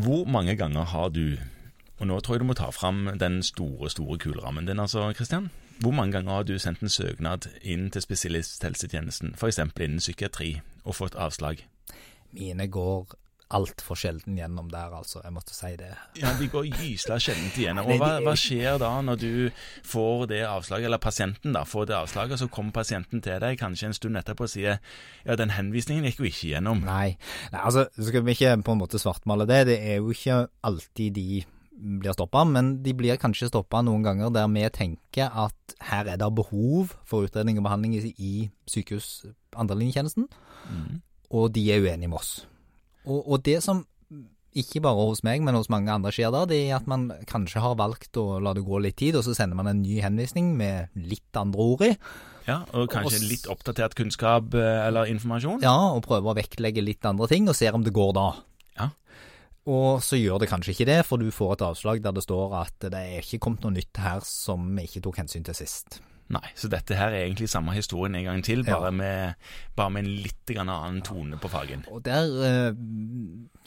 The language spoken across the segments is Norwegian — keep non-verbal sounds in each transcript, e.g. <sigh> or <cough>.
Hvor mange ganger har du, og nå tror jeg du må ta fram den store, store kulerammen din, altså, Kristian. Hvor mange ganger har du sendt en søknad inn til spesialisthelsetjenesten, f.eks. innen psykiatri, og fått avslag? Mine går altfor sjelden gjennom der, altså. Jeg måtte si det. Ja, de går gysla sjeldent igjennom. Og hva, hva, skjer da når du får det avslaget, eller pasienten da får det avslaget, og så kommer pasienten til deg kanskje en stund etterpå og sier ja, den henvisningen gikk jo ikke gjennom. Nei, Nei altså skal vi ikke på en måte svartmale det. Det er jo ikke alltid de blir stoppa, men de blir kanskje stoppa noen ganger der vi tenker at her er det behov for utredning og behandling i sykehus andrelinjetjenesten, mm. og de er uenige med oss. Og, og, det som ikke bare hos meg, men hos mange andre skjer da, det er at man kanskje har valgt å la det gå litt tid, og så sender man en ny henvisning med litt andre ord i. Ja, og kanskje og, litt oppdatert kunnskap eh, eller informasjon? Ja, og prøver å vektlegge litt andre ting, og ser om det går da. Ja. Og så gjør det kanskje ikke det, for du får et avslag der det står at det er ikke kommet noe nytt her som vi ikke tok hensyn til sist. Nei, så dette her er egentlig samme historien en gang til, bare, ja. med, bare med, en litt annen tone på fargen. Og der, eh,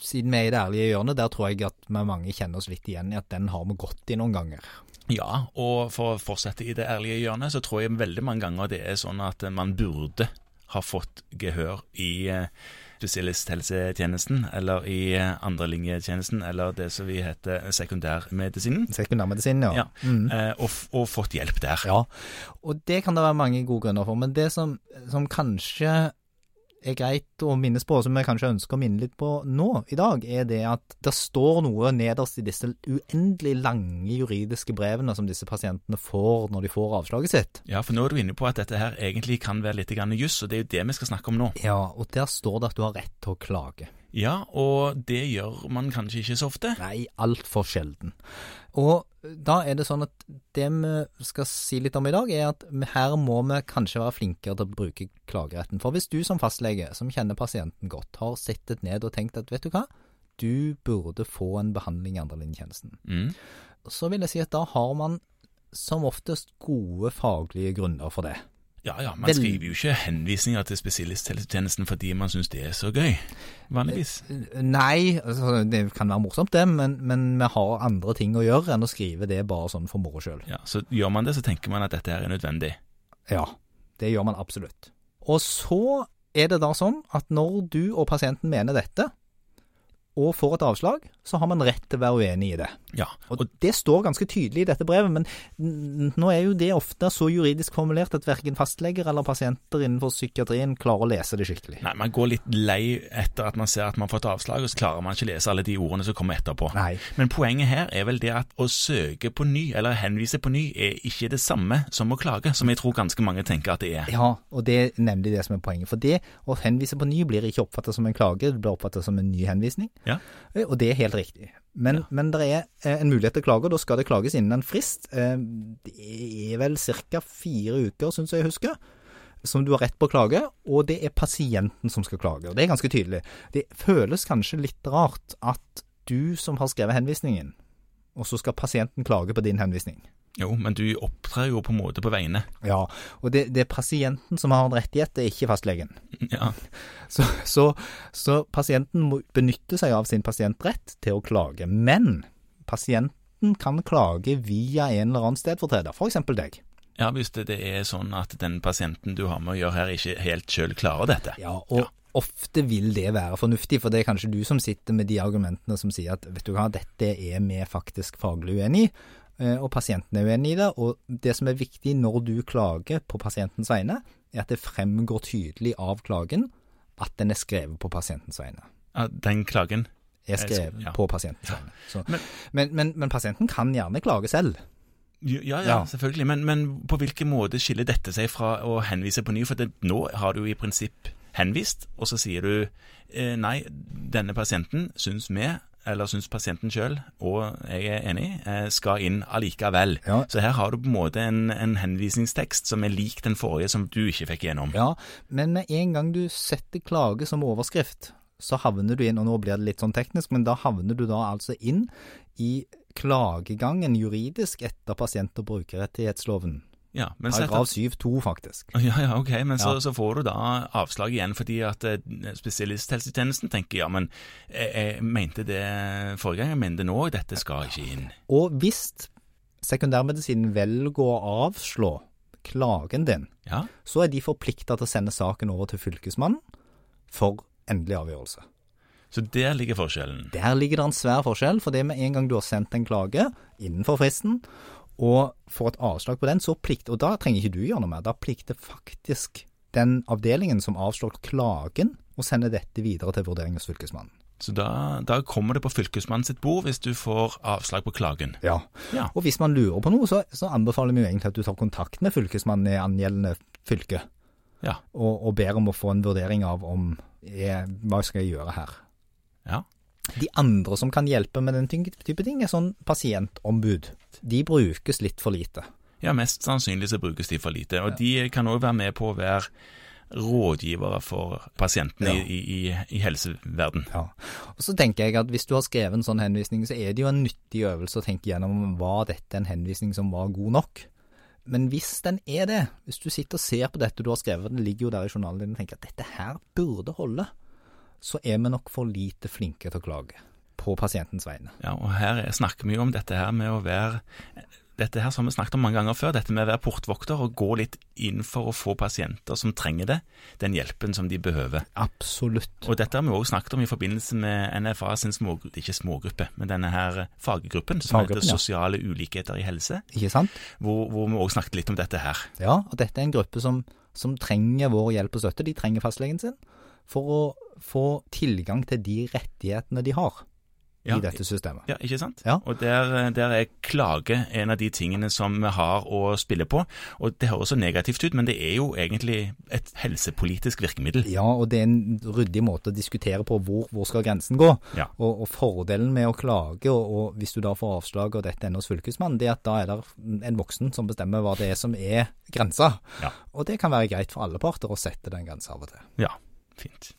siden vi er i det ærlige hjørnet, der tror jeg at vi mange kjenner oss litt igjen i at den har vi gått i noen ganger. Ja, og for å fortsette i det ærlige hjørnet, så tror jeg veldig mange ganger det er sånn at man burde ha fått gehør i eh, spesialisthelsetjenesten, eller i andrelinjetjenesten, eller det som vi heter sekundærmedisinen. Sekundærmedisinen, ja. ja. Mm. Eh, og, og, fått hjelp der. Ja, og det kan det være mange gode grunner for. Men det som, som kanskje er greit å minnes på, som jeg kanskje ønsker å minne litt på nå i dag, er det at det står noe nederst i disse uendelig lange juridiske brevene som disse pasientene får når de får avslaget sitt. Ja, for nå er du inne på at dette her egentlig kan være litt juss, og det er jo det vi skal snakke om nå. Ja, og der står det at du har rett til å klage. Ja, og det gjør man kanskje ikke så ofte? Nei, altfor sjelden. Og da er det sånn at det vi skal si litt om i dag, er at her må vi kanskje være flinkere til å bruke klageretten. For hvis du som fastlege, som kjenner pasienten godt, har sittet ned og tenkt at vet du hva, du burde få en behandling i andrelinjetjenesten, mm. så vil jeg si at da har man som oftest gode faglige grunner for det. Ja ja, man skriver jo ikke henvisninger til spesialisthelsetjenesten fordi man syns det er så gøy, vanligvis. Eh, nei, altså, det kan være morsomt det, men, men, vi har andre ting å gjøre enn å skrive det bare sånn for moro sjøl. Ja, så gjør man det, så tenker man at dette er nødvendig. Ja, det gjør man absolutt. Og så er det da sånn at når du og pasienten mener dette, og får et avslag, så har man rett til å være uenig i det. Ja. Og, Det står ganske tydelig i dette brevet, men nå er jo det ofte så juridisk formulert at verken fastleger eller pasienter innenfor psykiatrien klarer å lese det skikkelig. Nei, Man går litt lei etter at man ser at man har fått avslag, og så klarer man ikke lese alle de ordene som kommer etterpå. Nei. Men poenget her er vel det at å søke på ny, eller henvise på ny, er ikke det samme som å klage, som jeg tror ganske mange tenker at det er. Ja, og det er nemlig det som er poenget. For det å henvise på ny blir ikke oppfattet som en klage, det blir oppfattet som en ny henvisning. Ja. Eh, og det er helt riktig. Men, ja. men det er eh, en mulighet til å klage, og da skal det klages innen en frist. Eh, det er vel ca. fire uker, syns jeg husker, som du har rett på å klage, og det er pasienten som skal klage. Og det er ganske tydelig. Det føles kanskje litt rart at du som har skrevet henvisningen, og så skal pasienten klage på din henvisning. Jo, men du opptrer jo på en måte på vegne. Ja, og det, det er pasienten som har en rettighet, det er ikke fastlegen. Ja. <laughs> Så, så, så, pasienten må benytte seg av sin pasientrett til å klage. Men pasienten kan klage via en eller annen stedfortreder, f.eks. deg. Ja, hvis det, det, er sånn at den pasienten du har med å gjøre her, ikke helt sjøl klarer dette. Ja, og ja. ofte vil det være fornuftig, for det er kanskje du som sitter med de argumentene som sier at vet du hva, dette er vi faktisk faglig uenig i og pasienten er uenig i det. Og det som er viktig når du klager på pasientens vegne, er at det fremgår tydelig av klagen at den er skrevet på pasientens vegne. Ja, den klagen? Er skrevet ja. på pasientens vegne. Så, men, men, men, men, pasienten kan gjerne klage selv. Ja, ja, ja. selvfølgelig. Men, på hvilken måte skiller dette seg fra å henvise på ny? For det, nå har du i prinsipp henvist, og så sier du eh, nei, denne pasienten syns vi eller syns pasienten sjøl, og jeg er enig, eh, skal inn allikevel. Ja. Så her har du på en måte en, en, henvisningstekst som er lik den forrige som du ikke fikk gjennom. Ja, men med en gang du setter klage som overskrift, så havner du inn, og nå blir det litt sånn teknisk, men da havner du da altså inn i klagegangen juridisk etter pasient- og brukerrettighetsloven. Ja, men Paragraf 7-2, faktisk. Ja, ja, ok, men så, Ja. så får du da avslag igjen fordi at eh, spesialisthelsetjenesten tenker ja, men jeg, jeg mente det forrige gang, jeg mener det nå, dette skal ikke inn. Og hvis sekundærmedisinen velger å avslå klagen din, Ja, så er de forplikta til å sende saken over til fylkesmannen for endelig avgjørelse. så der ligger forskjellen. Der ligger det en svær forskjell, for det med en gang du har sendt en klage innenfor fristen, og får et avslag på den, så plikter og da trenger ikke du gjøre noe mer, da plikter faktisk den avdelingen som avslår klagen, å sende dette videre til vurdering hos fylkesmannen. Så da, da kommer det på fylkesmannen sitt bord hvis du får avslag på klagen. Ja. Ja. Og hvis man lurer på noe, så, så anbefaler vi jo egentlig at du tar kontakt med fylkesmannen i angjeldende fylke, Ja. og, og ber om å få en vurdering av om jeg, hva skal jeg gjøre her. Ja. De andre som kan hjelpe med den type ting, er sånn pasientombud. De brukes litt for lite. Ja, mest sannsynlig så brukes de for lite. Og de kan òg være med på å være rådgivere for pasientene Ja. i, i, i helseverden. Ja. Og så tenker jeg at hvis du har skrevet en sånn henvisning, så er det jo en nyttig øvelse å tenke gjennom var dette en henvisning som var god nok. Men hvis den er det, hvis du sitter og ser på dette du har skrevet, den ligger jo der i journalen din og tenker at dette her burde holde, så er vi nok for lite flinke til å klage på pasientens vegne. Ja, og her er- snakker vi jo om dette her med å være dette her som vi snakket om mange ganger før, dette med å være portvokter og gå litt inn for å få pasienter som trenger det, den hjelpen som de behøver. Absolutt. Og dette har vi også snakket om i forbindelse med NFA sin smågruppe, ikke smågruppe, men denne her faggruppen som Faggruppen, heter ja. Sosiale ulikheter i helse, Ikke sant? hvor, hvor vi også snakket litt om dette her. Ja, og dette er en gruppe som, som trenger vår hjelp og støtte. De trenger fastlegen sin for å få tilgang til de rettighetene de har Ja, i dette systemet. Ja, ikke sant? Ja. Og der, der er klage en av de tingene som vi har å spille på. Og det høres så negativt ut, men det er jo egentlig et helsepolitisk virkemiddel. Ja, og det er en ryddig måte å diskutere på hvor, hvor skal grensen gå. Ja. Og, og fordelen med å klage, og, og hvis du da får avslag og dette ender hos fylkesmannen, det er at da er det en voksen som bestemmer hva det er som er grensa. Ja. Og det kan være greit for alle parter å sette den grensa av og til. Ja, fint.